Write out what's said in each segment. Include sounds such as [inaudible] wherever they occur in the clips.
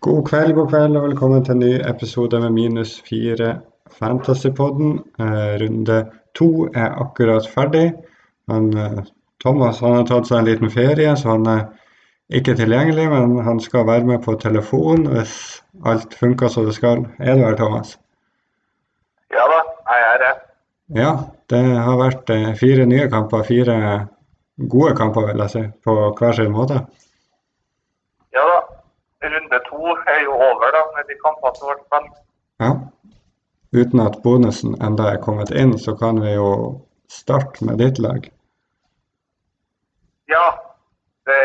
God kveld, god kveld, og velkommen til en ny episode med minus fire Fantasypodden. Eh, runde to er akkurat ferdig. Men eh, Thomas han har tatt seg en liten ferie, så han er ikke tilgjengelig. Men han skal være med på telefon hvis alt funker som det skal. Er du her, Thomas? Ja da, jeg er her. Ja, det har vært eh, fire nye kamper. Fire gode kamper, vil jeg si, på hver sin måte. To er jo over da, med de kampene som ble spilt. Ja. Uten at bonusen enda er kommet inn, så kan vi jo starte med ditt lag. Ja, det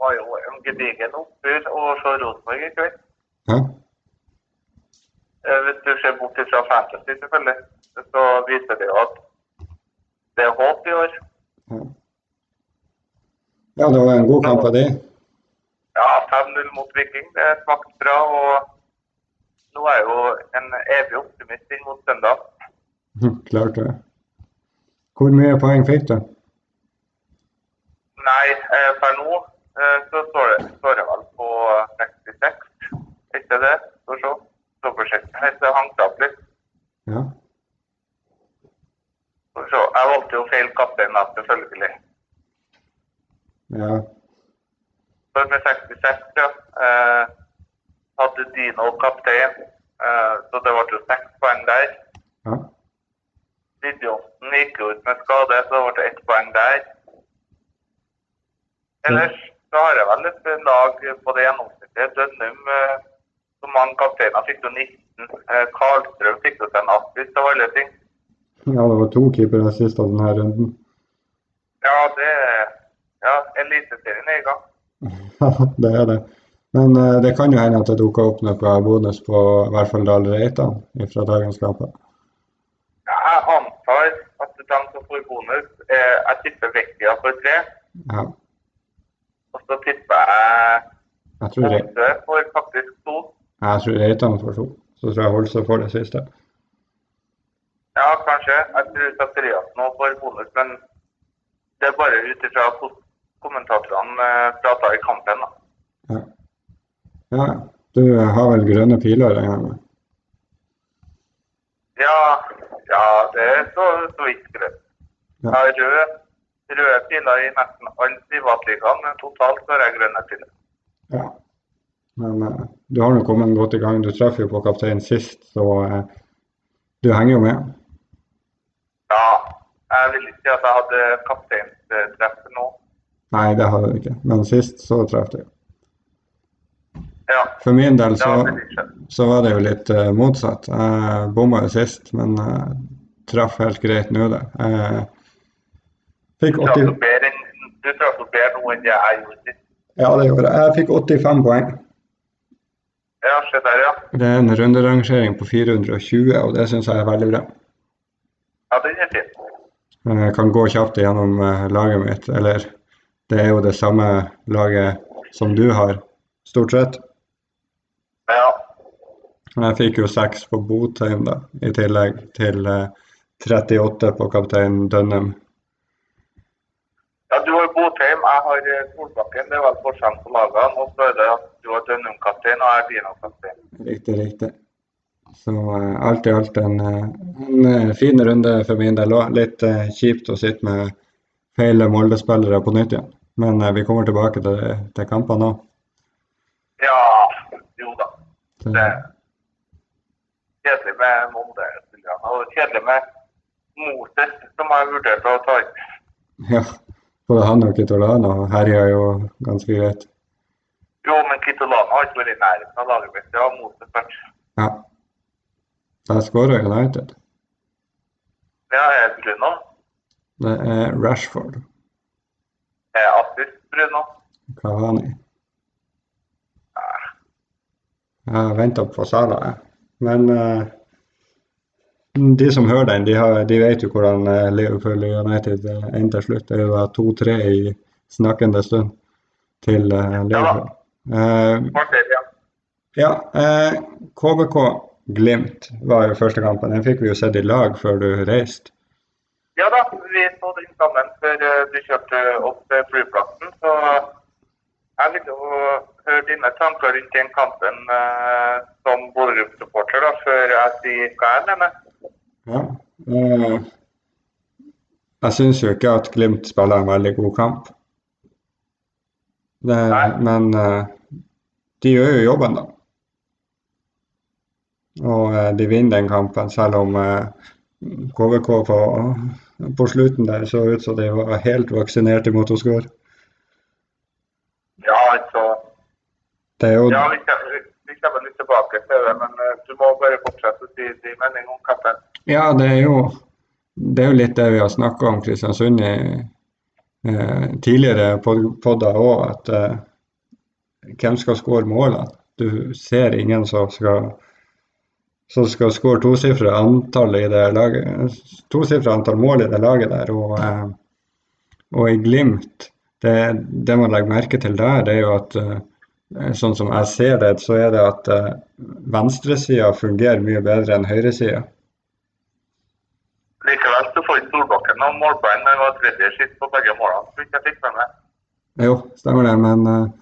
var jo en gedigen oppbyr å se Rosenborg i kveld. Ja. Eh, Hvis du ser bort fra Fantasy, selvfølgelig, så viser det jo at det er håp i år. Ja. ja, det var en god kamp av de. Ja, 5-0 mot Viking, det smakte bra. Og nå er jeg jo en evig optimist inn mot søndag. Klart det. Hvor mye poeng fikk du? Nei, eh, per nå eh, så står det, står det vel på 66. Ikke det? Skal se. Dobbeltsjekke her, det hang seg opp litt. Ja. Så. Jeg valgte jo feil kaptein, selvfølgelig. ja. Så med 66, ja. Eh, hadde Dino kaptein, eh, så det ble jo seks poeng der. ja. Idioten gikk ut med skade, så det ble ett poeng der. Ellers så har jeg vel et lag på det gjennomsnittet. Dønnum, eh, så mange kapteiner, fikk jo 19. Eh, Karlstrøm fikk jo seg en assist av alle ting. Ja, det var to keepere sist av denne runden. Ja, det Ja, Eliteserien er i gang. [laughs] Det er det. Men eh, det kan jo hende at det dukker opp noe bonus på i hvert fall Dahl Reitan fra dagens kamp. Jeg antar at de som får bonus, eh, jeg tipper Vekkia for tre. Ja. Og så tipper jeg Jeg tror, Holse for faktisk to. jeg tror Reitan får to. Så tror jeg Holse får det siste. Ja, kanskje. Jeg tror Zakarias òg får bonus, men det er bare ut ifra hvordan kommentatorene prata prater i kampen. da. Ja. ja. Du har vel grønne piler jeg med? Ja, ja, det er så, så vidt grønt. Jeg har røde, røde piler i nesten alle privatligaene, men totalt har jeg grønne piler. Ja. Men uh, du har nå kommet godt i gang. Du traff jo på kaptein sist, så uh, du henger jo med. Ja, jeg vil ikke si at jeg hadde kapteinstreff nå. Nei, det har du ikke. Men sist så traff det. Ja, For min del så, så var det jo litt uh, motsatt. Jeg bomma jo sist, men uh, traff helt greit nå, det. Jeg fikk Du traff 80, jo bedre enn- du traff jo bedre nå enn det jeg gjorde sist. ja, det gjorde jeg. Jeg fikk 85 poeng. Ja, se der, ja. Det er en runderangering på 420, og det syns jeg er veldig bra. Ja, den er fin. Jeg kan gå kjapt gjennom eh, laget mitt, eller det er jo det samme laget som du har, stort sett. Ja. Jeg fikk jo seks på Botheim, da, i tillegg til eh, 38 på kaptein Dønnum. Ja, du har Botheim, jeg har eh, Solbakken. Det er vel forskjellen på lagene. Og så er det at du har Dønnum-kaptein og jeg er Dino-kaptein. Riktig, riktig. Så uh, alt i alt en, eh, en eh, fin runde for min del òg. Litt uh, kjipt å sitte med feil Molde-spillere på nytt igjen. Men eh, vi kommer tilbake til, til kampene òg. Ja, jo da. Det er kjedelig med Molde-spillerne. Og kjedelig med Moses, som har vurdert å ta inn. Ja, både han og Kitolano herja jo ganske greit. Jo, men Kitolano har ikke vært i nærheten av laget mitt. Det var Moses først. Ja. Der skåra United. Ja, er Bruno. Det er Rashford. Er assist Bruno. Kavani. Jeg venter på Sala, jeg. Men eh, de som hører den, de, har, de vet jo hvordan eh, Liverpool United eh, endte til slutt. Det var to-tre 2-3 i snakkende stund til eh, Liverpool. Ja, uh, ja. ja, eh, KBK Glimt var jo første kampen. Den fikk vi jo sett i lag før du reiste. Ja da, vi så den sammen før eh, du kjørte opp til flyplassen. Så jeg ville jo høre dine tanker rundt den kampen eh, som Bodø-Glimt-supporter da, før jeg sier hva jeg mener. Ja. Eh, jeg syns jo ikke at Glimt spiller en veldig god kamp. Det, men eh, de gjør jo jobben, da. Og eh, de vinner den kampen, selv om KVK eh, på, på slutten der så ut som de var helt vaksinert mot å skåre. Ja, altså det er jo... Ja, vi kommer, vi kommer litt tilbake til det, men uh, du må bare fortsette å si din mening om kampen. Ja, det er jo, det er jo litt det vi har snakka om Kristiansund i eh, tidligere podder òg, at eh, hvem skal skåre målene? Du ser ingen som skal som skal skåre tosifra antall det tosifra antall mål i det laget der. Og, eh, og i Glimt, det, det, man legger merke til der, det er jo at eh, Eh, sånn som jeg ser det, så er det at uh, venstresida fungerer mye bedre enn høyresida. Likevel så får ikke Solbakken noen målpoeng, men var tredje skitt på begge målene. så ikke jeg fikk med meg. Jo, stemmer det. Men,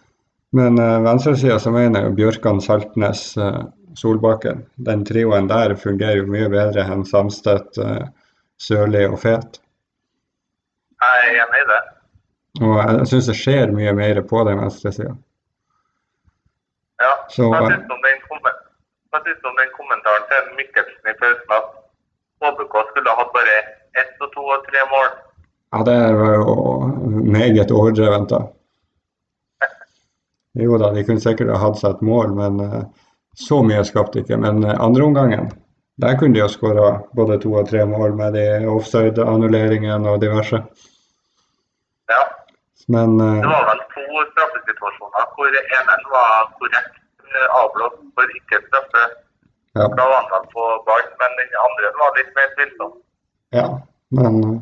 men venstresida så mener jo Bjørkan, Saltnes, Solbakken. Den trioen der fungerer jo mye bedre enn Samstedt, uh, Sørli og Fet. Jeg er enig i det. Og jeg, jeg syns det skjer mye mer på den venstresida. Ja. Så, hva syns om, om den, kommentaren til Mikkelsen i pausen at HBK skulle hatt bare ett og to og tre mål? Ja, det var jo meget overdrevent, da. [laughs] Jo da, de kunne sikkert ha hatt seg et mål, men uh, så mye skapte ikke. Men uh, andre omgangen, der kunne de ha skåra både to og tre mål med de offside-annulleringene og diverse. Ja. Men uh, Det var vel to straffesituasjoner hvor ene var korrekt eh, avblåst for ikke straffe. Ja. Da var han på ball, men den andre var litt mer tvilsom. Ja, men eh,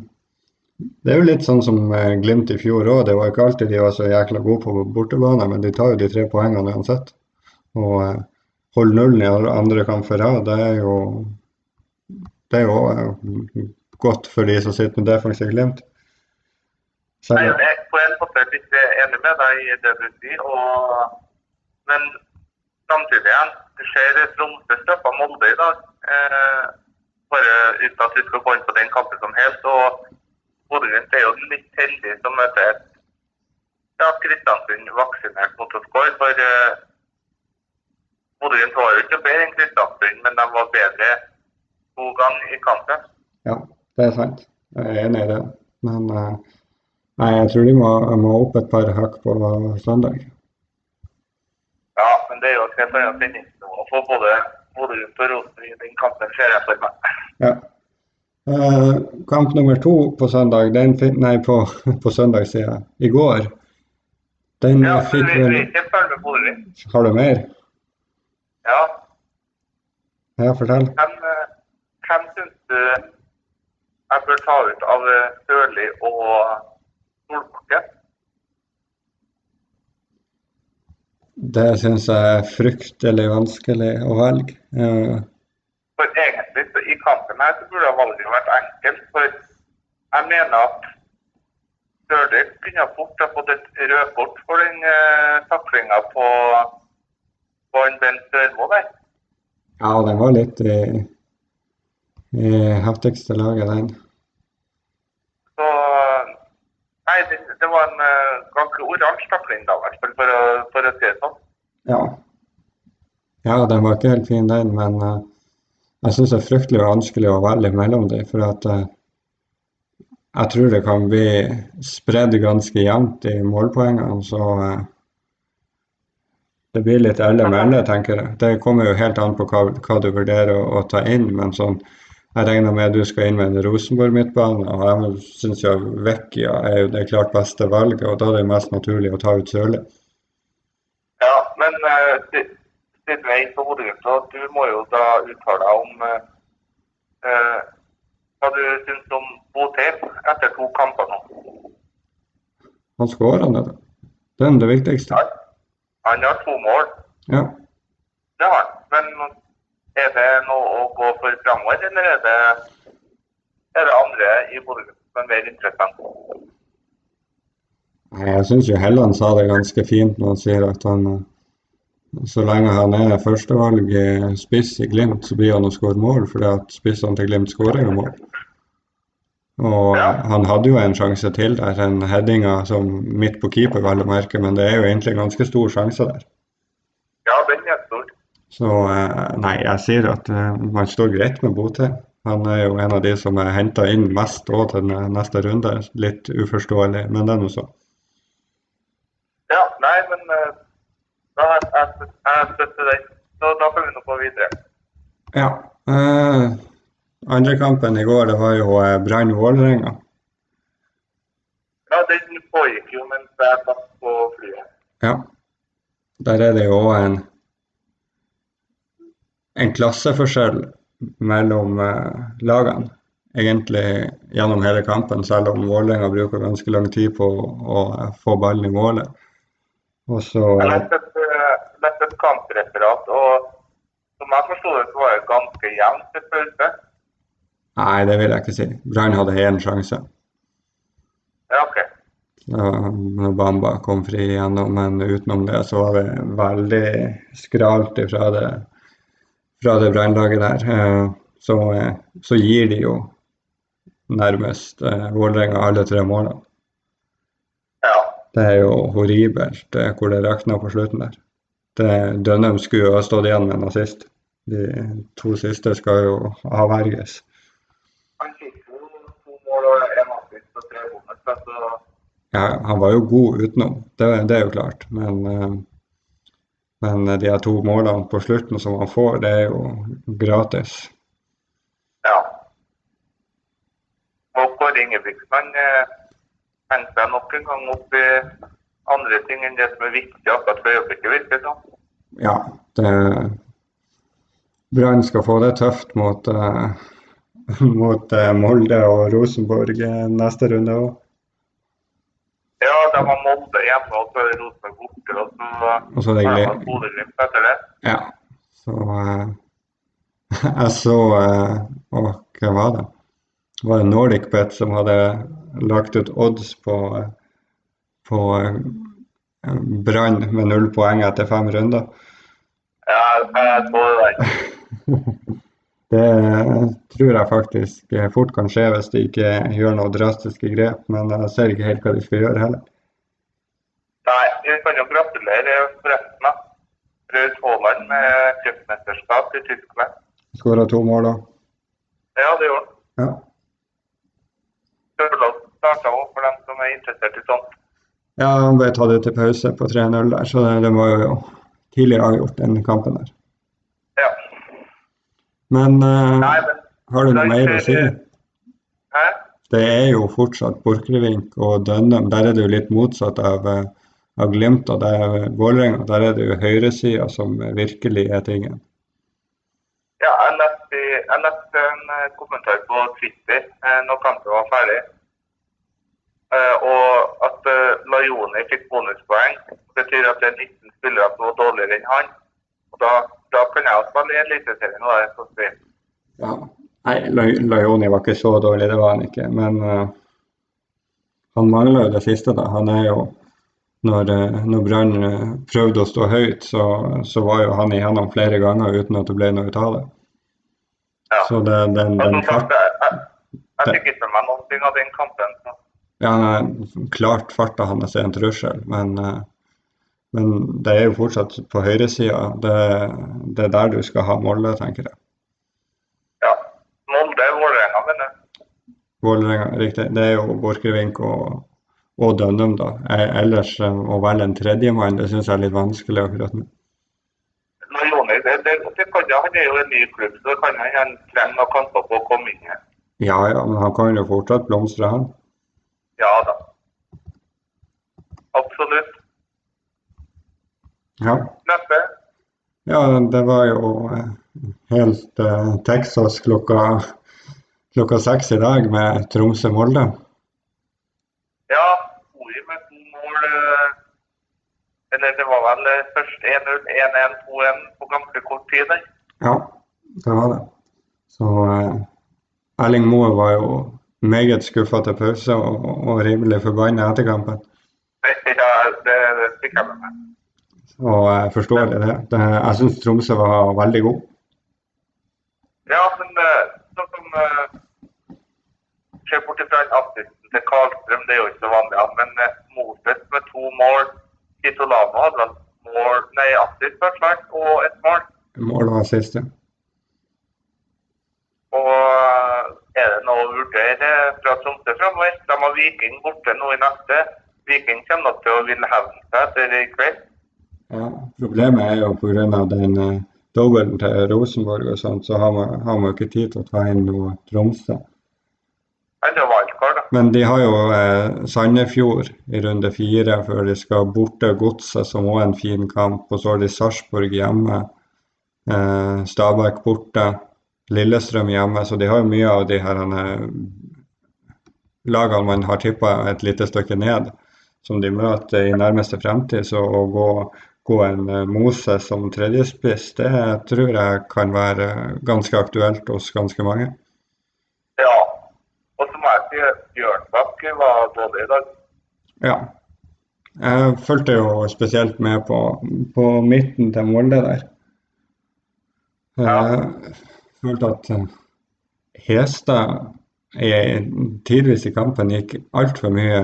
det er jo litt sånn som eh, Glimt i fjor òg. Det var ikke alltid de var så jækla gode på bortebane, men de tar jo de tre poengene uansett. Og holde nullen i andre kamper her, det er jo det er jo godt for de som sitter med defensiv Glimt. Nei, jeg er på en måte litt enig med deg i det du sier. Og, men samtidig igjen, det skjer Tromsø straffa Molde i dag. Eh, bare uten at vi skal gå inn på den kampen som helt. Og Bodø-Glimt er jo litt heldig som møter et ja, Kristiansund vaksinert mot å skåre. For eh, Bodø-Glimt var jo ikke bedre enn Kristiansund, men de var bedre to ganger i kampen. Ja, det er sant. Jeg er enig i det. Men uh, Nei, jeg tror de må, må opp et par hakk på søndag. Ja, men det er jo et helt annet å for både Bodø og Rosenborg i den kampen, ser jeg for meg. Ja. Uh, kamp nummer to på søndag, den nei, på, [laughs] på søndag, sier jeg. I går. Den ja, fikk vel Har du mer? Ja. Ja, fortell. Hvem, eh, hvem syns du jeg bør ta ut av Sørli og Solbakken? Det syns jeg er fryktelig vanskelig å velge. Ja. for egentlig i kampen her så burde valget vært enkelt. For jeg mener at Sørli kunne fort ha fått et rødkort for den uh, taklinga på, på en Bent der. Ja, den var litt i, i heftigste laget, den. Nei, det, det var en uh, ganske oransje takling, da, for, hvert å, for å si det sånn. Ja. ja, den var ikke helt fin, den. Men uh, jeg syns det er fryktelig vanskelig å velge mellom dem. For at uh, jeg tror det kan bli spredd ganske jevnt i målpoengene. Så det blir litt elle melle, tenker jeg. Det kommer jo helt an på hva, hva du vurderer å, å ta inn. men sånn jeg regner med du skal inn med en Rosenborg-midtbane, og jeg syns jo Vecchia er jo det klart beste valget, og da er det mest naturlig å ta ut Sørli. Ja, men uh, siden vi er inne på Bodø-Glimt, du må jo da uttale deg om uh, hva du syns om Botheim etter to kamper nå. Han skårer, han. Det er det viktigste. Ja, han har to mål. Ja. Det har han. Men er det noe å gå for framover, eller er det, er det andre i Bodø som er mer interessant? Jeg syns jo Helland sa det ganske fint når han sier at han, så lenge han er førstevalg spiss i Glimt, så blir han å skåre mål, fordi at spissene til Glimt skårer jo mål. Og Ja. han hadde jo en sjanse til der, en headinga som midt på keeper, vel å merke, men det er jo egentlig en ganske stor sjanse der. Ja, den er stor. Så eh, nei, jeg sier at eh, man står greit med Botheim. Han er jo en av de som er henta inn mest òg til neste runde. Litt uforståelig, men det er nå så. Ja, nei, men eh, da jeg, jeg, jeg støtter den. Så da får vi nå gå videre. Ja. Eh, andre kampen i går, det var jo eh, Brann Vålerenga. Ja, den pågikk jo mens jeg satt på flyet. Ja. Der er det jo òg en en klasseforskjell mellom eh, lagene. Egentlig gjennom hele kampen, selv om Vålerenga bruker ganske lang tid på å eh, få ballen i målet. Og så Jeg leste et, leste et kampreferat, og som jeg forsto det, så var det ganske jevnt til pause. Nei, det vil jeg ikke si. Brann hadde én sjanse. Ja, OK. Når Bamba kom fri igjennom, men utenom det så var det veldig skralt fra det, fra det brannlaget der. Eh, Så, så gir de jo nærmest eh, Vålerenga alle tre målene. Ja. Det er jo horribelt eh, hvor det rakna på slutten der. Det, Dønnum skulle jo ha stått igjen med en assist. De to siste skal jo avverges. Han fikk jo to mål og én assist og tre bonus. Så Ja, han var jo god utenom, det, det er jo klart. Men, eh, men de her to målene på slutten som han får, det er jo gratis. ja. Og Kåre Ingebrigtsen han eh, seg nok en gang opp i andre ting enn det som er viktig akkurat for øyeblikket, virker det som. Ja, det Brann skal få det tøft mot, eh, [laughs] mot eh, Molde og Rosenborg eh, neste runde òg. Ja, de har Molde hjemme, og så er det Rosenborg borte, og så Og så er det Bodø-Glimt etter det. Ja. Så eh, [laughs] jeg så eh, Å, hva var det? Var det Nordic Bet som hadde lagt ut odds på, eh, på Brann med null poeng etter fem runder? Ja, jeg så det der. [laughs] Det tror jeg faktisk fort kan skje hvis de ikke gjør noe drastiske grep, men jeg ser ikke helt hva de skal gjøre heller. Nei, vi kan jo gratulere forresten. Braut Haaland med cupmesterskap i Tyskland. Skåra to mål òg. Ja, det gjorde han. Ja. Sørloth starta òg, for dem som er interessert i sånt. ja, han ble tatt ut til pause på 3-0 der, så det, det var jo tidligere avgjort den kampen der. Men uh, Nei, men har du noe mer å si? Hæ? Det er jo fortsatt Borchgrevink og Dønnum. Der er det jo litt motsatt av, eh, av Glimt og der Vålerenga. Der er det jo høyresida som virkelig er tingen. Ja, jeg leste, jeg leste en eh, kommentar på Twitter eh, når kampen var ferdig. Eh, og at eh, Lajoni fikk bonuspoeng, betyr at det er 19 spillere som var dårligere enn han. Og da, da kan jeg jo spille i Eliteserien. og det er så fint. Ja. Nei, Laj- Lajoni var ikke så dårlig, det var han ikke. Men uh, han mangla jo det siste, da. Han er jo Når, eh, når Brann eh, prøvde å stå høyt, så, så var jo han igjennom flere ganger uten at det ble noe ut av det. Ja. Så det, den, den som sagt, jeg, jeg, jeg fikk ikke med meg noen ting av den kampen. Så. ja, nei, klart farta hans er en trussel, men, eh, men det er jo fortsatt på høyresida. Det, det er der du skal ha Molde, tenker jeg. Ja. Molde, Vålerenga, mener jeg. Vålerenga, riktig. Det er jo Borchgrevink og, og Dønnum, da. Eh, Ellers eh, å velge en tredjemann, det syns jeg er litt vanskelig akkurat nå. Det, det, det kan, han er jo en ny klubb, så kan han han trenger noen kamper på å komme inn. Ja ja, men han kan jo fortsatt blomstre, han. Ja da. Absolutt. Ja. Neppe. ja, det var jo eh, helt eh, Texas klokka, klokka seks i dag med Tromsø-Molde. Ja, Ori med to mål. eh, Eller det var vel eh, først 1-0, 1-1, 2-1 på ganske kort tid. der. Ja, det var det. Så eh, Erling Moe var jo meget skuffa til pause og, og rimelig forbanna etter kampen. [laughs] Ja, det, det fikk jeg med meg. Og jeg forstår det. det jeg syns Tromsø var veldig god. Ja, men sånn som Ser bort fra assisten til Karlstrøm, det er jo ikke så vanlig. Men Moses med to mål. Kitolano hadde vel mål, nei, assist hvert og et mål. Mål og assist, ja. Og er det noe å vurdere fra Tromsø framover? De har Viking borte nå i neste. Viking kommer nok til å ville hevne seg etter i kveld. Ja, Problemet er jo pga. den uh, dobbelen til Rosenborg og sånt, så har man, har man ikke tid til å ta inn noe Tromsø. Men de har jo eh, Sandefjord i runde fire før de skal borte Godset, som òg er en fin kamp. Og så har de Sarpsborg hjemme. Eh, Stabæk borte. Lillestrøm hjemme. Så de har jo mye av de her eh, lagene man har tippa et lite stykke ned, som de møter i nærmeste fremtid. Så å gå, gå en eh, Mose som tredjespiss, det tror jeg kan være ganske aktuelt hos ganske mange. Ja, og så må jeg si Bjørnbakk var dårlig i dag. Ja. Jeg fulgte jo spesielt med på, på midten til Molde der. Jeg følte at eh, Hestad tidvis i kampen gikk altfor mye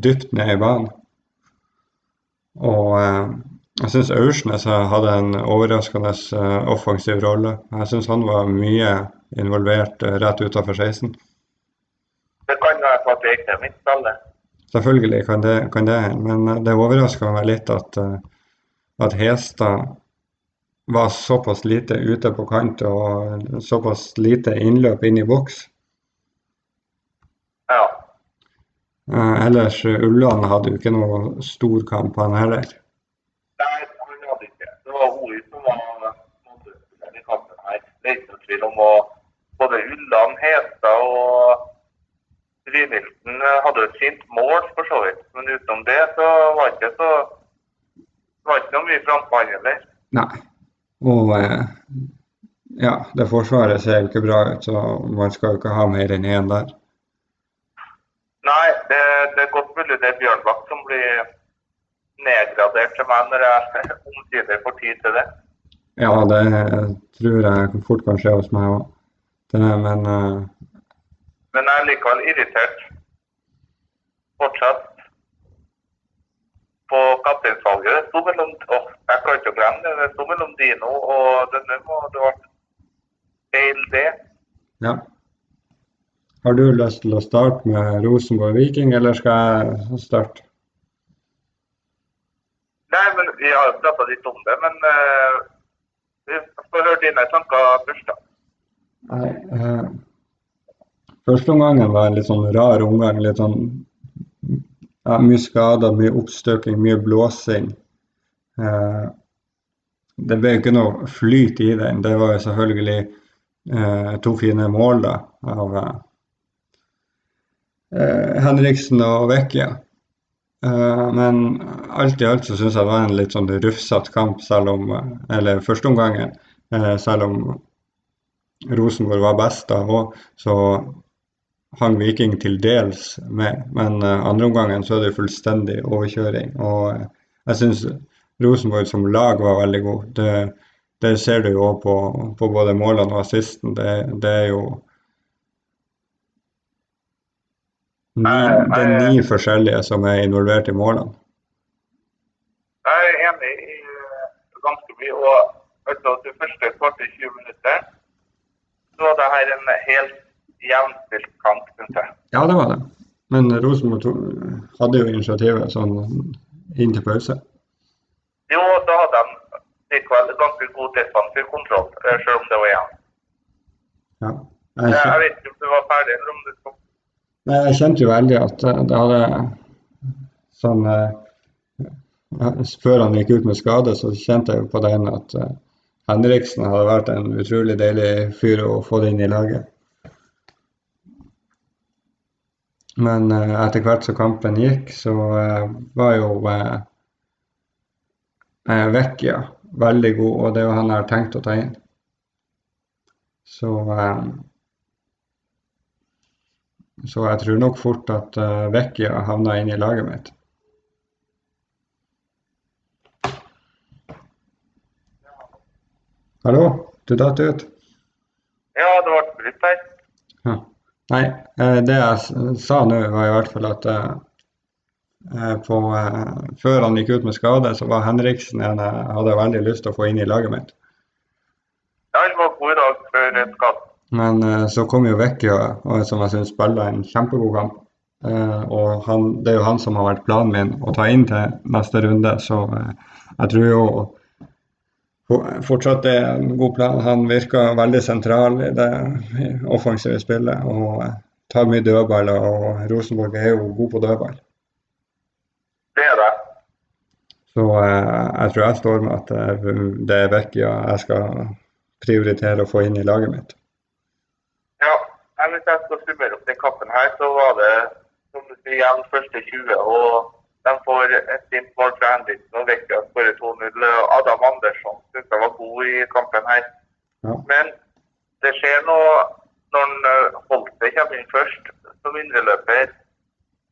dypt ned i banen. Og eh, jeg syns Aursnes hadde en overraskende eh, offensiv rolle. Jeg syns han var mye involvert rett utafor 16. Det kan være på at det ikke er mitt. Selvfølgelig kan det, kan det men det overrasker meg litt at, at Hestad var såpass lite ute på kant og såpass lite innløp inn i boks. Ja. Eh, ellers Ulland hadde jo ikke noe stor kamp, han heller. Nei, ikke. Det var Oi som var i kampen her. Det er ikke noe tvil om og både Ulland, Hestad og Brynildsen hadde et fint mål, for så vidt. Men utenom det så var det ikke så det var ikke noe mye framfall heller. Nei. Og eh, ja, det forsvaret ser jo ikke bra ut, så man skal jo ikke ha mer enn én der. Nei, det, det, er godt mulig det er Bjørnbakk som blir nedgradert til meg når jeg omsider får tid til det. Ja, det tror jeg fort kan skje hos meg òg. Men uh... Men jeg er likevel irritert fortsatt på kapteinsvalget. Det sto mellom oh, Jeg klarer ikke å glemme det. Det sto mellom Dino og denne, og det ble feil, det. Ja. Har du lyst til å starte med Rosenborg Viking, eller skal jeg starte? Nei, men Vi har jo prata litt om det, men uh, vi får høre dine tanker først, da. Nei, uh, Første omgangen var en litt sånn rar omgang. Litt sånn ja, mye skader, mye oppstøking, mye blåsing. Eh, det ble ikke noe flyt i den. Det var jo selvfølgelig eh, to fine mål da, av eh, Henriksen og Vecchia. Eh, men alt i alt så syns jeg det var en litt sånn rufsete kamp, selv om Eller førsteomgangen, eh, selv om Rosenborg var best da òg, så hang Viking til dels med, men uh, andre omgangen så er det fullstendig overkjøring. Og jeg syns Rosenborg som lag var veldig god. Det, det ser du jo på, på, både målene og assisten. Det, det er jo ni, det er ni forskjellige som er involvert i målene. Jeg er enig i eh, ganske mye. Og altså, de første kvarter 20 minutter så var det her en helt jevnspilt kamp, syns jeg. Ja, det var det. Men Rosenborg hadde jo initiativet sånn inn til pause. Jo, da hadde de likevel ganske god defensiv kontroll, eh, selv om det var jevnt. Ja. Jeg, jeg, jeg, vet ikke om du var ferdig, eller om du skal Nei, Jeg kjente jo veldig at eh, det hadde sånn eh, Før han gikk ut med skade, så kjente jeg jo på den at Henriksen hadde vært en utrolig deilig fyr å få det inn i laget. Men uh, etter hvert som kampen gikk, så var jo Vecchia veldig god, og det er jo han jeg har tenkt å ta inn. Så Så jeg tror nok fort at uh, Vecchia havna inn i laget mitt. Hallo, du datt ut. Ja, det ble brutt her. Ja. Nei, eh, det jeg sa nå, var i hvert fall at eh, på, før han gikk ut med skade, så var Henriksen en jeg hadde veldig lyst til å få inn i laget mitt. Ja, han var god i dag før skaden. Men eh, så kom jo Vecchio, som jeg syns spiller en kjempegod kamp. Eh, og han, det er jo han som har vært planen min å ta inn til neste runde, så eh, jeg tror jo fortsatt det er en god plan. Han virker veldig sentral i det offensive spillet og tar mye dødballer. Og Rosenborg er jo god på dødball. Det er det. Så jeg tror jeg står med at det er Vecchia jeg skal prioritere å få inn i laget mitt. Hvis jeg skal summere opp den kappen her, så var det som du sier igjen første 20, og de får et fint mål fra Henriksen og Vecchia skårer 2-0. Adam Andersson synes jeg var god i kampen her. Ja. Men det skjer noe når han, eh, Holte kommer inn først som indreløper,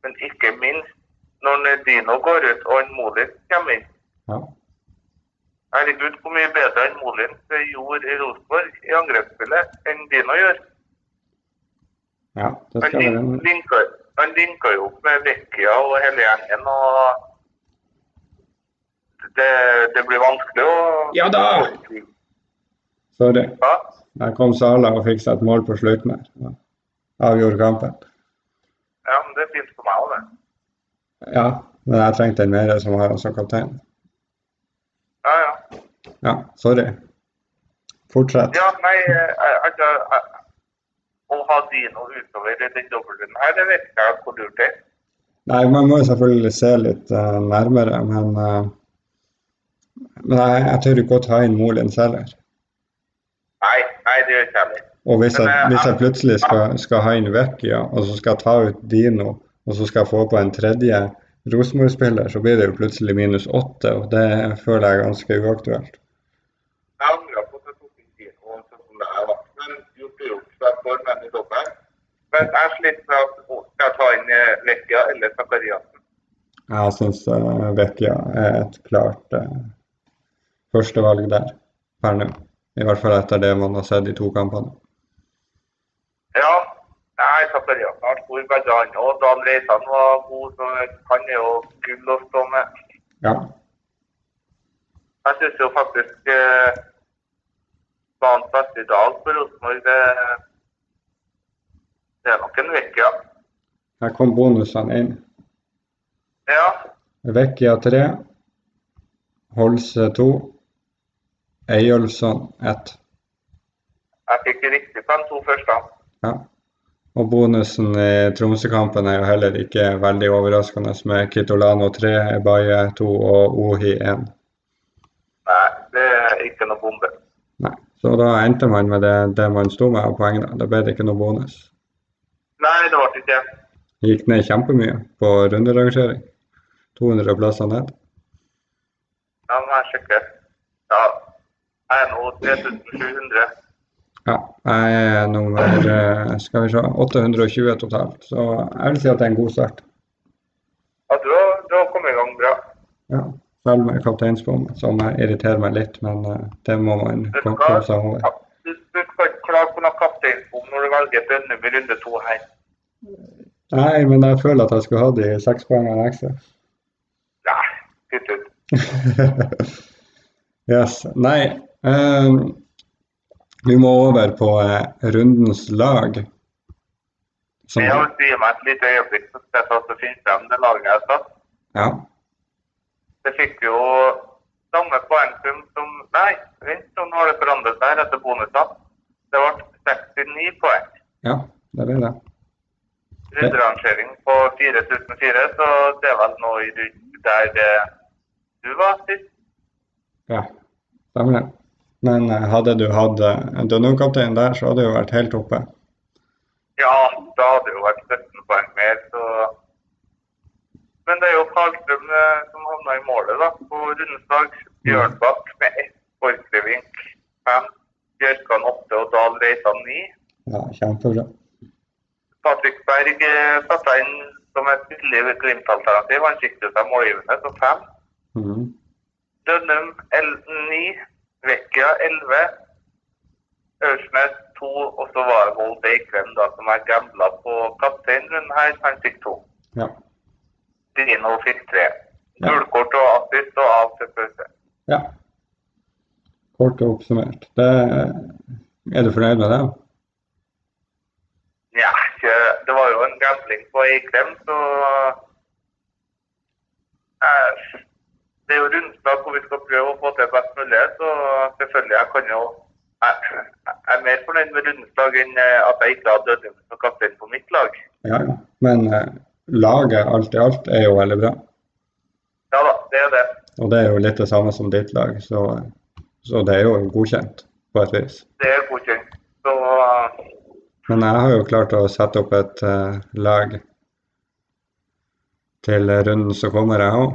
men ikke minst når Dino går ut og Molin kommer inn. Ja. Herregud, hvor mye bedre enn Molin gjorde i Rosenborg i angrepsspillet enn Dino gjør. Ja det Han skal være lin- linker, han linka jo opp med Vecchia og hele gjengen, og det, det blir vanskelig å Ja da! Sorry. Ja, Der kom Sala og fiksa et mål på slutten her. Ja. Avgjorde kampen. ja, men det er fint for meg òg, det. Ja, men jeg trengte en mer som var som kaptein. Ja, ja. Ja, sorry. Fortsett. Ja, nei, jeg, altså eh, Å ha Dino utover den dobbeltrunden her, det vet ikke jeg hvor lurt det er. Nei, man må selvfølgelig se litt uh, nærmere, men uh, Men jeg, jeg tør ikke å ta inn Molins heller. Nei, nei, det gjør ikke jeg heller. Og hvis jeg, Men, eh, hvis jeg plutselig skal, skal ha inn Vecchia, og så skal jeg ta ut Dino, og så skal jeg få på en tredje Rosenborg-spiller, så blir det jo plutselig minus åtte, og det føler jeg er ganske uaktuelt. Jeg angrer på at jeg tok inn Dino sånn som det er, da. Men gjort er gjort, denne dobbelt. Men jeg sliter med at å, skal ta inn Vekia Vecchia eller Zakariassen. Jeg syns uh, Vecchia er et klart uh, førstevalg der per nå. I hvert fall etter det man har sett i to kampene. Ja, nei, Zakariassen har stor begge han, og Dan Reitan var god, så han er jo gull å stå med. Ja. Jeg syns jo faktisk eh, banens beste i dag på Rosenborg, det, er nok en Vecchia. Her kom bonusene inn. Ja, Vecchia 3, Holse 2, Eyolfsson 1. jeg fikk riktig på de to første. Ja. Og bonusen i Tromsø-kampen er jo heller ikke veldig overraskende med Kitolano 3, Ebaye 2 og Ohi 1. Nei, det er ikke noe bombe. Nei. Så da endte man med det, det man sto med av poeng. Da ble det ikke noe bonus. Nei, det ble ikke det. Gikk ned kjempemye på runderangering. 200 plasser ned. Ja, må jeg sjekke. Ja, jeg er nå 3700. Ja, jeg er nummer eh, skal vi se, 820 totalt. Så jeg vil si at det er en god start. Ja, du har, du har kommet i gang bra. Ja, Selv med kapteinsbom, som irriterer meg litt, men eh, det må man komme seg over. Ja, Du, du skal på noe kapteinsbom når du velger Bønnum i runde to her. Nei, men jeg føler at jeg skulle hatt de seks poengene ekstra. Nei, kutt ut. [laughs] yes. Nei. Um, vi må over på uh, rundens lag. Som, vil gi meg et lite øyeblikk, så skal jeg ta og finne frem det laget jeg har satt. ja, Det fikk jo samme poengsum som Nei, vent, nå har det forandret seg etter bonusene. Det ble 69 poeng. ja, det ble det. Runderangering på 4004, så det er vel i rundt der eh, du var sist. Ja, stemmer det. Men eh, hadde du hatt eh, en Dunno-kaptein der, så hadde du vært helt oppe. Ja, da hadde det jo vært 17 poeng mer, så Men det er jo Karlstrøm eh, som havna i målet, da, på rundens dag. Bjørnbakk med ett, Borchgrevink fem, Bjørkan åtte og Dahl Reitan ni. Ja, kjempebra. Patrick Berg eh, satte inn som et billig Glimt-alternativ. Han siktet seg målgivende, så fem. Mhm. Dønnum el- ni, Vecchia 11, Aursnes to, og så var det Holt Eikvem da, som jeg gambla på kapteinrunden her. Han fikk to. Ja. Dino fikk tre. Gullkort og assist og av til pause. ja. Kort og oppsummert. Det, er du fornøyd med det? Ja, det var jo en gambling på Eikrem, så eh, Det er jo rundslag hvor vi skal prøve å få til best mulig, så selvfølgelig jeg kan jo jeg, jeg er mer fornøyd med rundslag enn eh, at jeg ikke hadde Dødum som kaptein på mitt lag. Ja, ja. Men eh, laget alt i alt er jo veldig bra. Ja da, det er det. Og det er jo litt det samme som ditt lag, så, så det er jo godkjent på et vis. Det er godkjent. Så eh, Men jeg har jo klart å sette opp et uh, lag til runden som kommer, jeg òg.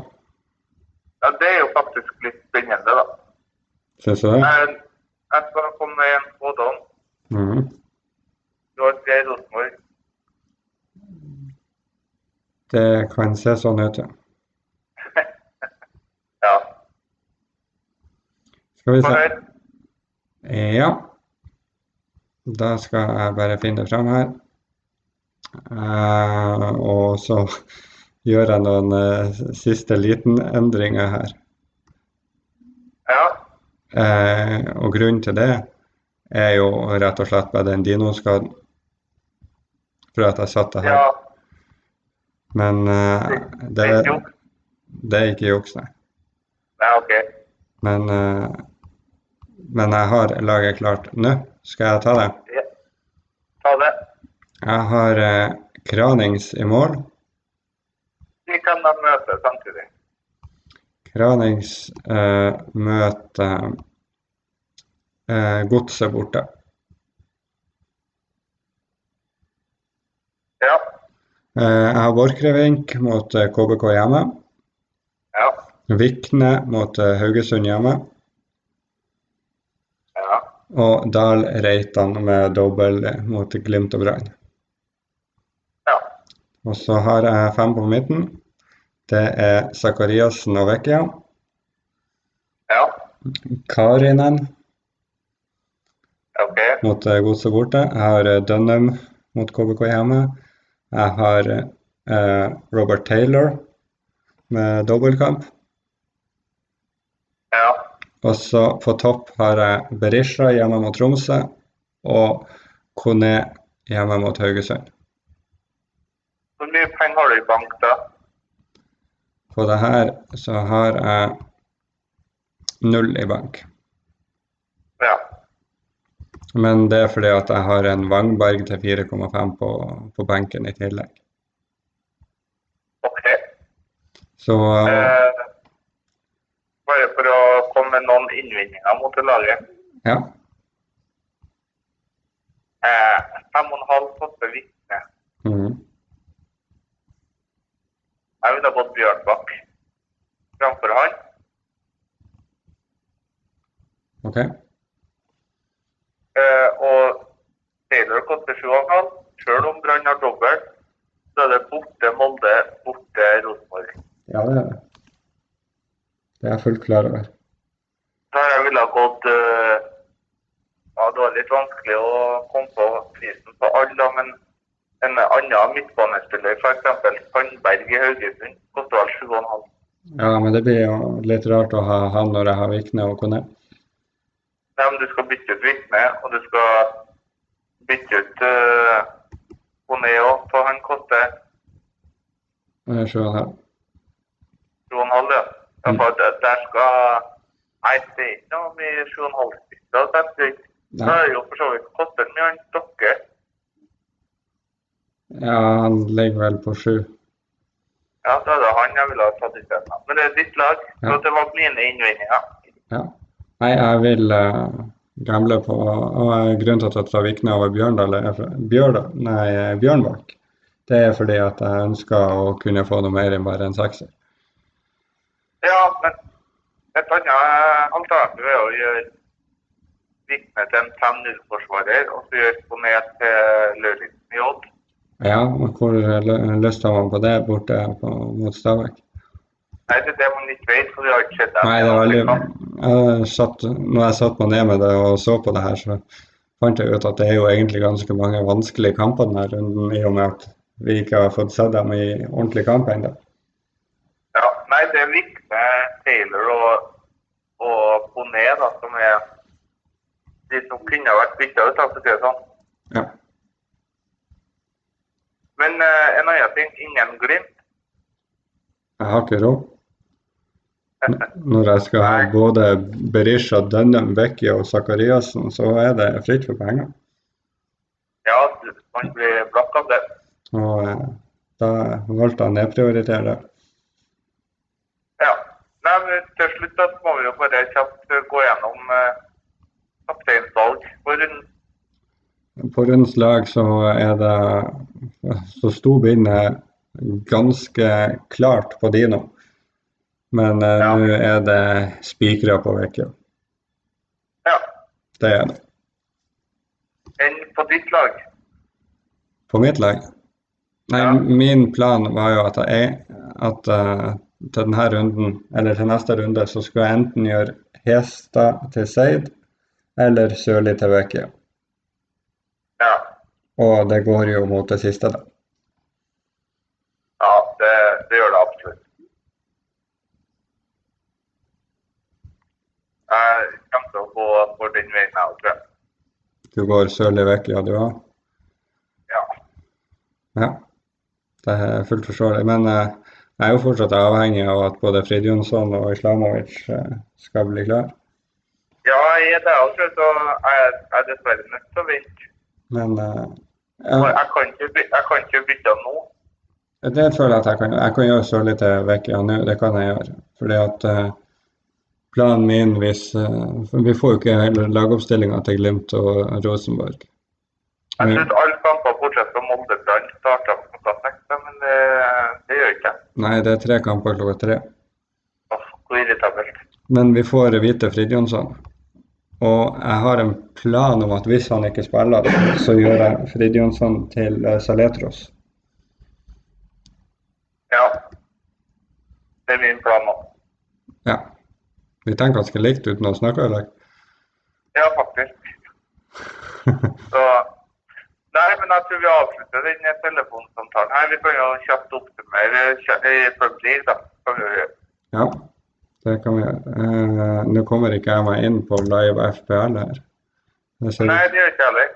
ja, det er jo faktisk litt spennende, da. Syns du det? Jeg, jeg skal komme med en spådom. Mhm. Du har Geir Rosenborg. Det kan se sånn ut. Ja. Skal vi se. Ja. Da skal jeg bare finne det fram her. Uh, og så gjør jeg noen uh, siste liten endringer her. Ja. Uh, og grunnen til det er jo rett og slett bare den dinoskaden. For at jeg satt det her. ja. Men Det det, er ikke juks. juks, nei. OK. Men, men jeg har laget klart nå. Skal jeg ta det? Ja. Ta det. Jeg har eh, Kranings i mål. Vi kan da møte samtidig. Kranings eh, møter eh, Godset borte. Ja. Eh, jeg har Borchgrevink mot eh, KBK hjemme. Ja. Vikne mot eh, Haugesund hjemme. Og Dahl Reitan med dobbel mot Glimt og Brann. Ja. Og så har jeg fem på midten. Det er Zakariassen og Vekkia. Ja. Karinen OK. mot eh, Godset borte. Jeg har eh, Dunham mot KBK hjemme. Jeg har eh, Robert Taylor med dobbeltkamp. Og så på topp har jeg Berisha hjemme mot Tromsø og Kone hjemme mot Haugesund. Hvor mye penger har du i bank, da? På det her så har jeg null i bank. Ja. Men det er fordi at jeg har en Wangberg til 4,5 på, på benken i tillegg. OK. Så Eh, bare for å komme med noen innvendinger mot det laget. ja. Eh, fem og en halv koster Vikne. Mm. Jeg ville gått Bjørnbakk framfor han. OK. Eh, og Taylor koster sju og en halv. Selv om Brann har dobbelt, så er det borte Molde, borte Rosenborg. Ja, det er det. Det er jeg fullt klar over. Da jeg ville ha gått eh, Ja, det var litt vanskelig å komme på prisen på alle, men en annen midtbanespiller, f.eks. Sandberg i Haugesund, koster vel sju og en halv. Ja, men det blir jo litt rart å ha han når jeg har Vikne og Kone. Nei, men du skal bytte ut Vitne, og du skal bytte ut uh, Kone òg, for han koster Eh, Sju og en halv. sju og en halv, ja. ja Mm. der skal Nei, det er ikke noe så jeg Da er det jo for så vidt koster mye han Stokke. Ja, han ligger vel på sju. Ja, da er det han jeg ville ha tatt isteden. Men det er ditt lag, så Ja. det var mine innvendinger. Ja. Nei, jeg vil uh, gamble på og eh, Grunnen til at jeg tar Vikne over Bjørndal, er for, Bjørdal, nei, Bjørnbakk, det er fordi at jeg ønsker å kunne få noe mer enn bare en sekser. Ja, men et annet alternativ er å gjøre Vitne til en 5-0-forsvarer, og så gjøre Bonnet til Lauritzen i Odd. Ja, men hvor lyst har man på det borte på, mot Stabæk? Nei, det er det man ikke vet, for vi har ikke sett det. Nei, det var veldig satt, Når jeg satte meg ned med det og så på det her, så fant jeg ut at det er jo egentlig ganske mange vanskelige kamper denne runden, i og med at vi ikke har fått sett dem i ordentlig kamp ennå. Ja, nei, det er med Taylor og, og Bonnet, da, som er de som kunne vært bytta ut, for å si det sånn. Ja. Men uh, en annen ting, ingen Glimt. Jeg har ikke råd. Når jeg skal ha både Berisha, Dunham, Becky og Sakariassen, så er det fritt for penger. Ja, man blir blakk av det. Og eh, da valgte jeg å nedprioritere det. Nei, men til slutt da, må vi jo bare kjapt eh, gå gjennom eh, kapteinsvalg for runden. På rundens lag så er det Så sto bindet ganske klart på Dino. Men eh, Ja. nå er det spikere på Vekja. Ja. Det er det. Enn på ditt lag? På mitt lag? Nei, Ja. min plan var jo at jeg at eh, til denne runden, eller til neste runde, så skulle jeg enten gjøre Hestad til Seid eller Sørli til Vekia. Ja. Og det går jo mot det siste, da. Ja, det, det gjør det absolutt. Jeg kommer til å gå for den veien, jeg tror jeg. Du går Sørli Vekia, du òg? Ja. Ja, det er fullt forståelig. Men eh, jeg er jo fortsatt avhengig av at både Fridjonsson og Islamovic eh, skal bli klar. Ja, jeg er det også, så jeg er er dessverre nødt til å vente. Men uh, Jeg kan ikke, jeg kan ikke bytte nå. det føler jeg at jeg kan. Jeg kan gjøre Sørli til Vekja nå, det kan jeg gjøre. Fordi at uh, planen min hvis uh, Vi får jo ikke heller lagoppstillinga til Glimt og Rosenborg. Jeg syns alle kamper bortsett fra Molde-Brann starta klokka men det, det gjør ikke nei, det er tre kamper klokka tre. Åh, Hvor irritabelt. Men vi får vite Fridjonsson. Og jeg har en plan om at hvis han ikke spiller, så gjør jeg Fridjonsson til eh, Saletros. Ja. Det er min plan òg. Ja. Vi tenker ganske likt uten å snakke eller? Ja, faktisk. [laughs] Så Nei, men jeg tror vi avslutter den telefonsamtalen her. Vi kan jo kjapt oppsummere Premier League, da. Kan vi gjøre. Ja, det kan vi gjøre. Eh, Nå kommer ikke jeg meg inn på live FPL her. Ser, Nei, det gjør ikke jeg heller.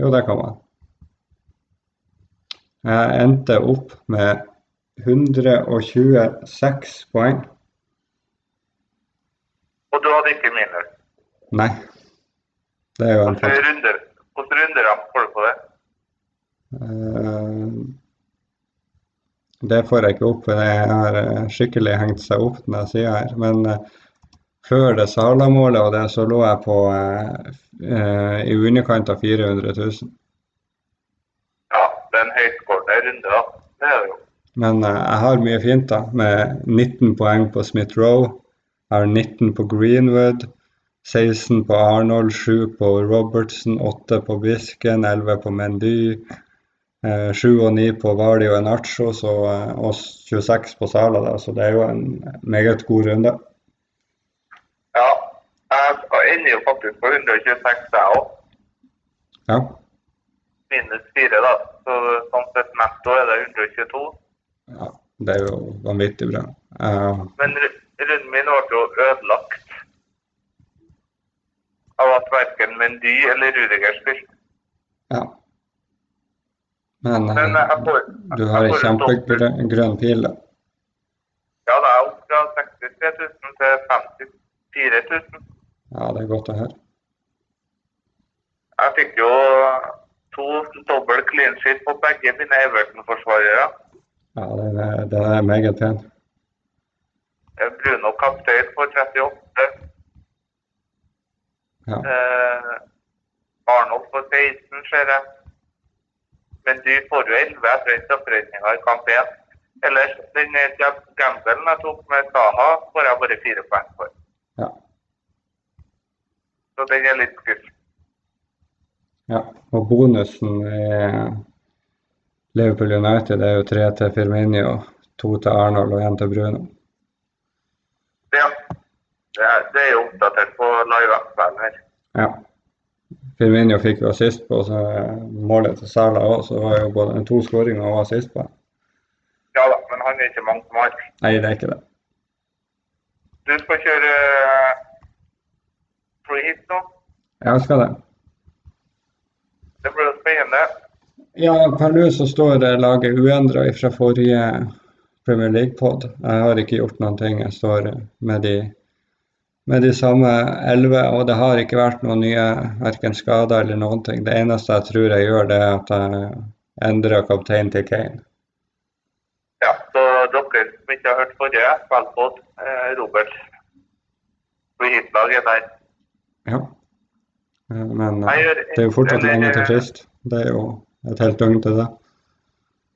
jo, det kan man. Jeg endte opp med 126 poeng. Og du hadde ikke minus. Nei. Det er jo en runder Hvilke runder får du på det? Eh, Det får jeg ikke opp, det har eh, skikkelig hengt seg opp den sida her. Men eh, før det Sala-målet og det, så lå jeg på eh, i underkant av 400 000. Ja, det er en høytskårende runde, da. Det er det jo. Men eh, jeg har mye fint, da. Med 19 poeng på Smith Rowe. Jeg har 19 på Greenwood. 16 på Arnold, 7 på Robertson, 8 på Bisken, 11 på Mendy. Eh, 7 og 9 på Vali og Enacho, så, eh, og 26 på Sala. Da, så det er jo en meget god runde. Ja. Jeg ender jo faktisk på 126, jeg òg. Ja. Minus 4, da. Så sånn sett netto er det 122. ja. Det er jo vanvittig bra. Uh, Men runden min ble jo ødelagt at verken Mendy eller Rudiger spilte. ja. Men Men eh, jeg får, du har en kjempegrønn grønn pil, da. Ja, det er opp fra 63 000 til 54 000. Ja, det er godt å høre. Jeg fikk jo to dobbel clean sheet på begge mine Everton-forsvarere. Ja, det er, det er meget pent. Bruno kaptein på 38. Ja. Eh, Arnold for 16, ser jeg. Men du får jo 11 etter den strafferedninga i kamp 1. Ellers, den eh, gam- gambelen jeg tok med Saha, får jeg bare fire poeng for. Ja. Så den er litt skuff. ja. Og bonusen i Liverpool United er jo tre til Firminio, to til Arnold og én til Bruno. Det er, det er jo oppdatert på live-appen her. Ja. Firmino fikk jo assist på, så målet til Sala òg, så var jo både to skåringer og assist på. Ja da, men han er ikke mange som har. Nei, det er ikke det. Du skal kjøre eh, free hit nå. Jeg skal det. Det blir spennende. Ja, per nå så står laget uendra fra forrige Premier League-pod. Jeg har ikke gjort noen ting. Jeg står med de, med de samme elleve, og det har ikke vært noen nye verken skader eller noen ting. Det eneste jeg tror jeg gjør, det er at jeg endrer kaptein til Kane. Ja, så dere som ikke har hørt forrige spillpod, eh, Robert hit-lag er der. Ja. Eh, Men eh, det er jo fortsatt lenge til frist. Det er jo et helt døgn til det.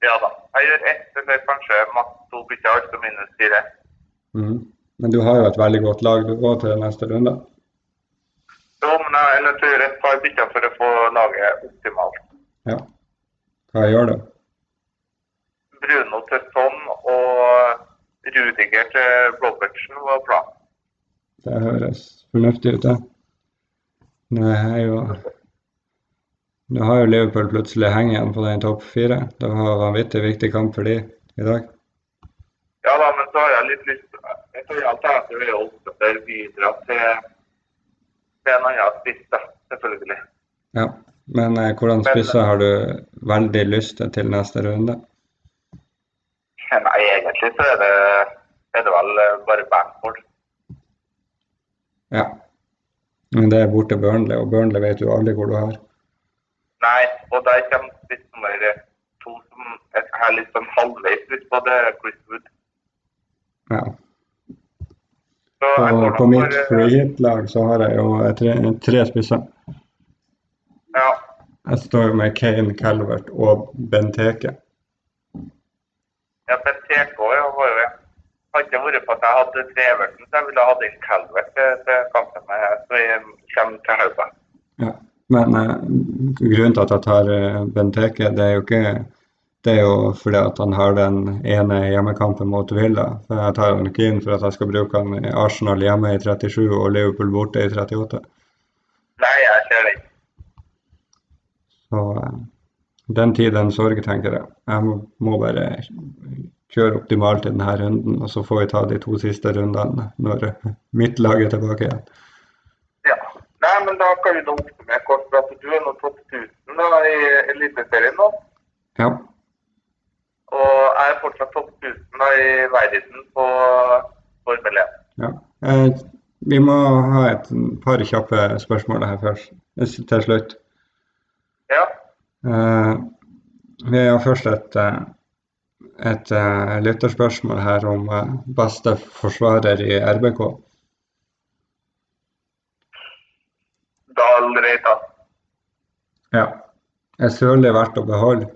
Ja da. Jeg gjør ett eller kanskje maks to bytter, altså minus fire. Mhm. Men du har jo et veldig godt lag du går til neste runde. Jo, men jeg er nødt til å gjøre et par bytter for å få laget optimalt. Ja. Hva gjør du? Bruno til Tom og Rudiger til Robertsen var bra. Det høres fornuftig ut, det. Nå er jo Nå har jo Liverpool plutselig hengt igjen på den topp fire. Det var en vanvittig viktig kamp for de i dag. Ja da, men så har jeg litt lyst Jeg tror alternativet er å oppdatere videre til, til en annen spiss, selvfølgelig. Ja. Men eh, hvordan spisser har du veldig lyst til til neste runde? Nei, egentlig så er det, er det vel eh, bare Bamford. Ja. Men det er borte Burnley, og Burnley vet du aldri hvor du har. Nei, og der kommer spiss nummer to som jeg har litt sånn halvveis lyst på, det er Chris Wood. Ja. På, på mitt eh, free hit-lag så har jeg jo tre, tre spisser. Ja, Jeg står jo med Kane, Calvert og Benteke. ja Benteke òg var jo. Har ikke vært på at jeg hadde Treversen, så jeg ville hatt inn Calvert til, kampen så jeg kommer til Hauga. Ja. Men eh, grunnen til at jeg tar eh, Benteke, det er jo ikke det er jo fordi at han har den ene hjemmekampen mot Villa. For jeg tar han ikke inn for at jeg skal bruke han i Arsenal hjemme i 37 og Liverpool borte i 38. Nei, jeg ser den. Så eh, den tid, den sorg, tenker jeg. Jeg må, bare kjøre optimalt i denne runden, og så får vi ta de to siste rundene når [laughs] mitt lag er tilbake igjen. Ja. Nei, men da kan vi da oppsummere kort for at du er nå topp 1000 da, i Eliteserien nå. Ja. Og er fortsatt topp 1000 i verden på Formel 1. ja. Eh, vi må ha et par kjappe spørsmål her først, til slutt. Ja. Eh, vi har først et, et, et eh, lytterspørsmål her om eh, beste forsvarer i RBK. Dahl Reita. Ja. Er Sørli verdt å beholde?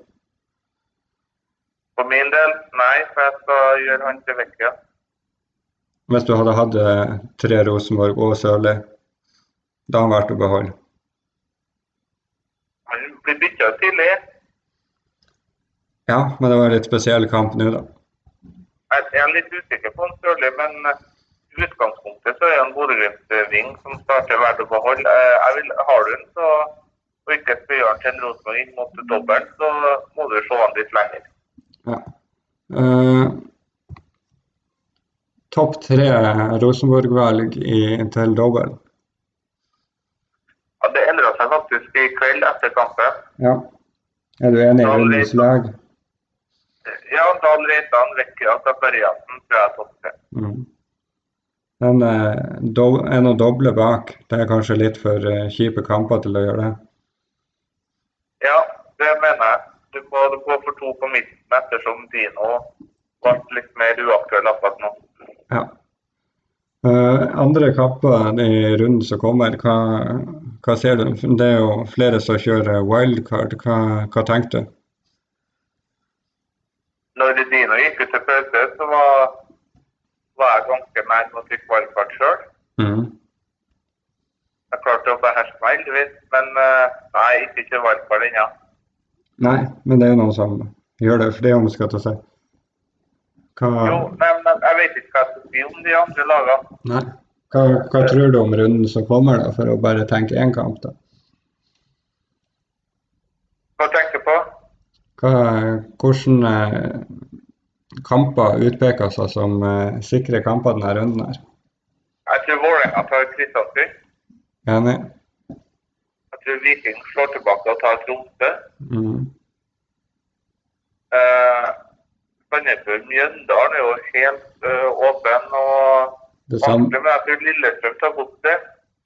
Nei, for jeg skal gjøre han til Vecchia. Hvis du hadde hatt eh, tre Rosenborg og Sørli, da har han vært å beholde. Han blir bytta tidlig. Ja, men det var en litt spesiell kamp nå, da. Jeg er litt usikker på han Sørli, men eh, i utgangspunktet så er han Bodø-Glimt-ving som starter verdt å beholde. Eh, vil, har du den, så og ikke spør til en Rosenborg inn mot dobbelt, så må du se han litt lenger. Ja. Eh, Topp tre Rosenborg-valg i- til dobbel. Ja, det endra seg faktisk i kveld etter kampen. Ja. Er du enig i rundens lag? Ja, Dahl Reitan, Vecchia og Zakariassen tror jeg er topp tre. Mm. Men eh, en å doble bak, det er kanskje litt for eh, kjipe kamper til å gjøre det. Ja, det mener jeg. Du må gå for to på midten ettersom Dino ble litt mer uaktuell akkurat nå. Ja. Uh, andre kamper i runden som kommer, hva, hva ser du? Det er jo flere som kjører wildcard. Hva, hva tenker du? Når Dino gikk ut til pause, så var, var jeg ganske nær med å trykke wildcard sjøl. Mm. Jeg klarte å beherske meg heldigvis, men uh, nei, ikke kjør wildcard ennå. Nei, men det er jo noen som gjør det, for det omskattar seg. Hva... Jo, nei, men jeg vet ikke hva jeg skal si om de andre lagene. Nei. Hva, hva, tror du om runden som kommer, da, for å bare tenke én kamp, da? Hva tenker du på? Hva, hvordan eh, kamper utpeker seg som eh, sikre kamper denne runden her? Jeg tror Vålerenga tar Kristiansund. Enig. Tror Viking slår tilbake og tar Tromsø. Mm. Eh, Sandefjord-Mjøndalen er jo helt uh, åpen og vanskelig, men jeg tror Lillestrøm tar godset.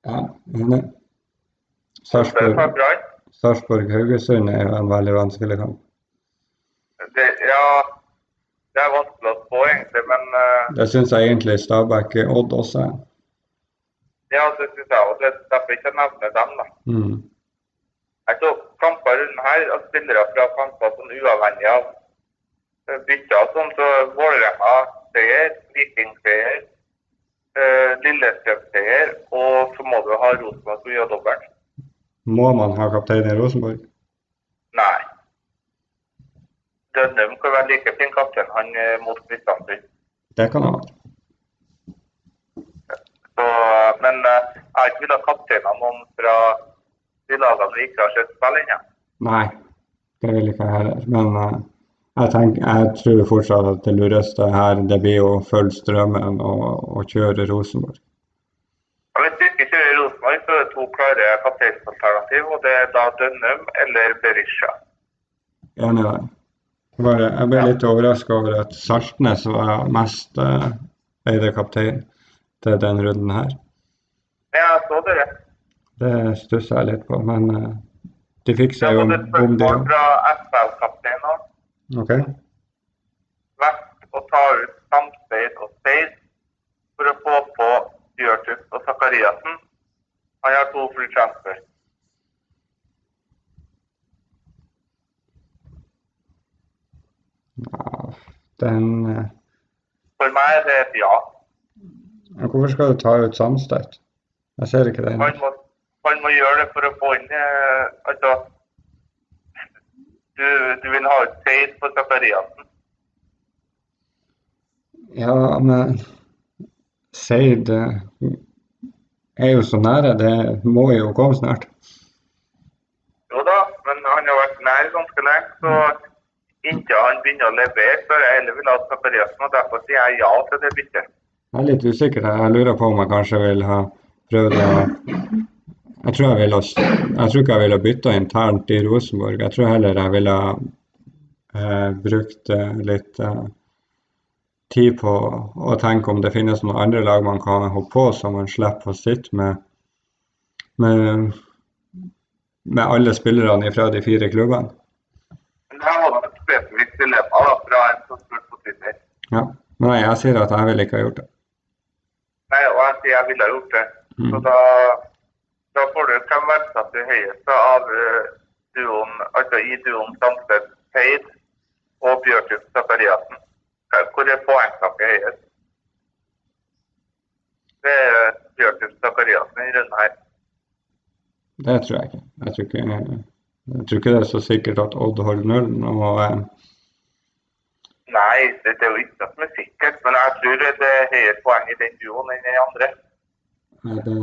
Ja, enig. Sarpsborg-Haugesund er jo en veldig vanskelig kamp. Det, ja, det er vanskelig å spå, egentlig, men uh, Det syns jeg egentlig Stabæk-Odd også er. Ja, det synes jeg også. Det er derfor ikke jeg nevner dem, da. Mm. Jeg så kamper rundt her, at spillere fra kamper sånn uavhengig av eh, bytter sånn, så Vålerenga seier, Viking seier, eh, Lillestrøm seier, og så må du ha Rosenborg som gjør dobbelt. Må man ha kaptein i Rosenborg? Nei. Dønnum kan være like fin kaptein, han eh, mot Kristiansund. Det kan han være. Så, men eh, jeg har ikke villet ha kapteina noen fra de lagene vi ikke har sett spille ennå. Nei, det vil ikke jeg heller. Men eh, jeg, tenker, jeg tror fortsatt at det lureste her det blir å følge strømmen og, og kjøre Rosenborg. Hvis du ikke kjører Rosenborg, så er det to klare kapteinsalternativ, og det er da Dønnum eller Berisha. Enig deg. Bare, jeg ble litt overraska over at Saltnes var mest eh, eide kaptein til denne runden her. Ja, jeg så det. Det stusser jeg litt på, men eh, de fikk seg jo om, en et bom, de spørsmål fra FL-kapteinen òg. OK? Vært å ta ut Samseid og Speid for å få på Bjørtus og Sakariassen. Han har to free transfer. Ja, den eh, For meg er det et ja. Hvorfor skal du ta ut Samstedt? Jeg ser ikke den. Han må, han må gjøre det for å få inn eh, Altså du, du vil ha ut Seid på Zakariassen. Ja, men Seid er jo så nære. Det må jo komme snart. Jo da, men han har vært nær ganske lenge, så inntil han begynner å levere, så jeg heller vil ha Zakariassen, og derfor sier jeg ja til det byttet. Jeg er litt usikker. Jeg lurer på om jeg kanskje vil ha prøvd å Jeg tror jeg ville Jeg tror ikke jeg ville bytta internt i Rosenborg. Jeg tror heller jeg ville eh, brukt eh, litt eh, tid på å tenke om det finnes noen andre lag man kan hoppe på, så man slipper å sitte med, med, med alle spillerne fra de fire klubbene. Her var det et spesifikt dilemma da, fra en som spurte på Twitter. Ja. Nei, jeg sier at jeg ville ikke ha gjort det. Nei, og jeg sier jeg ville ha gjort det. Mm. Så da, da får du hvem verdsetter høyest av eh, duoen, altså i duoen Samsted Seid og Bjørtun Zakariassen. Hvor er poengtaket høyest? Det er Bjørtun Zakariassen i runden her. Det tror jeg ikke. Jeg tror ikke, jeg tror ikke det er så sikkert at Odd holder nullen. Og eh, Nei, det, det er jo ikke noe som er sikkert, men jeg tror det er høyere poeng i den duoen enn i den andre. Det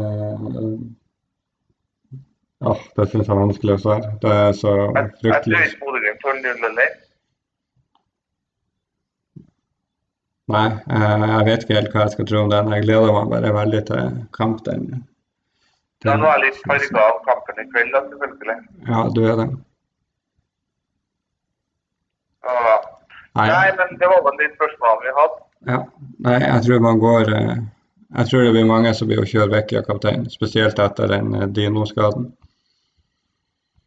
Ja, det syns jeg er vanskelig å svare. Det er så fryktelig jeg tror Bodø-Glimt holder 0 eller. Nei, eh, jeg vet ikke helt hva jeg skal tro om den. Jeg gleder meg bare veldig til kamp. den. Ja, nå er jeg litt farga av kampen i kveld, da, selvfølgelig. Ja, du er det. Nei, nei, men det var vel de spørsmålene vi hadde. ja. Nei, jeg tror man går eh, Jeg tror det blir mange som blir å kjøre vekk av kapteinen, spesielt etter den dinoskaden.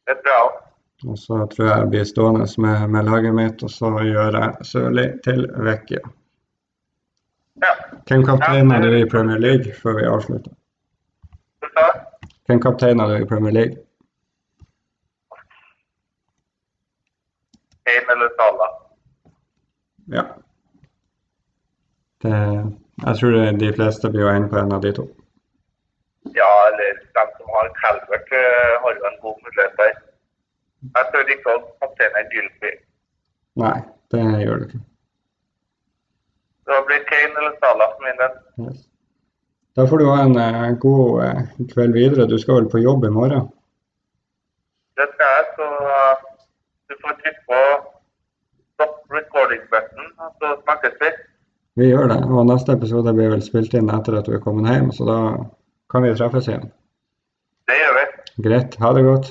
Det tror jeg òg. Og så tror jeg jeg blir stående med, med laget mitt, og så gjør jeg Sørli til Vecchia. Ja. Hvem kapteiner du i Premier League før vi avslutter? Du sa? kaptein kapteiner du i Premier League? Kane eller Sala. Ja. Det, jeg tror de fleste blir jo ende på en av de to. Ja, eller de som har Calvert, eh, har jo en god mulighet der. Jeg tør ikke å kapteine Gylfi. Nei, det gjør du ikke. Det blir Kane eller Salah for min del. Yes. Da får du ha en eh, god eh, kveld videre. Du skal vel på jobb i morgen? Det skal jeg, så uh, du får trykke på stop recording button, så snakkes vi. Vi gjør det. Og neste episode blir vel spilt inn etter at du er kommet hjem, så da kan vi treffes igjen. Det gjør vi. Greit. Ha det godt.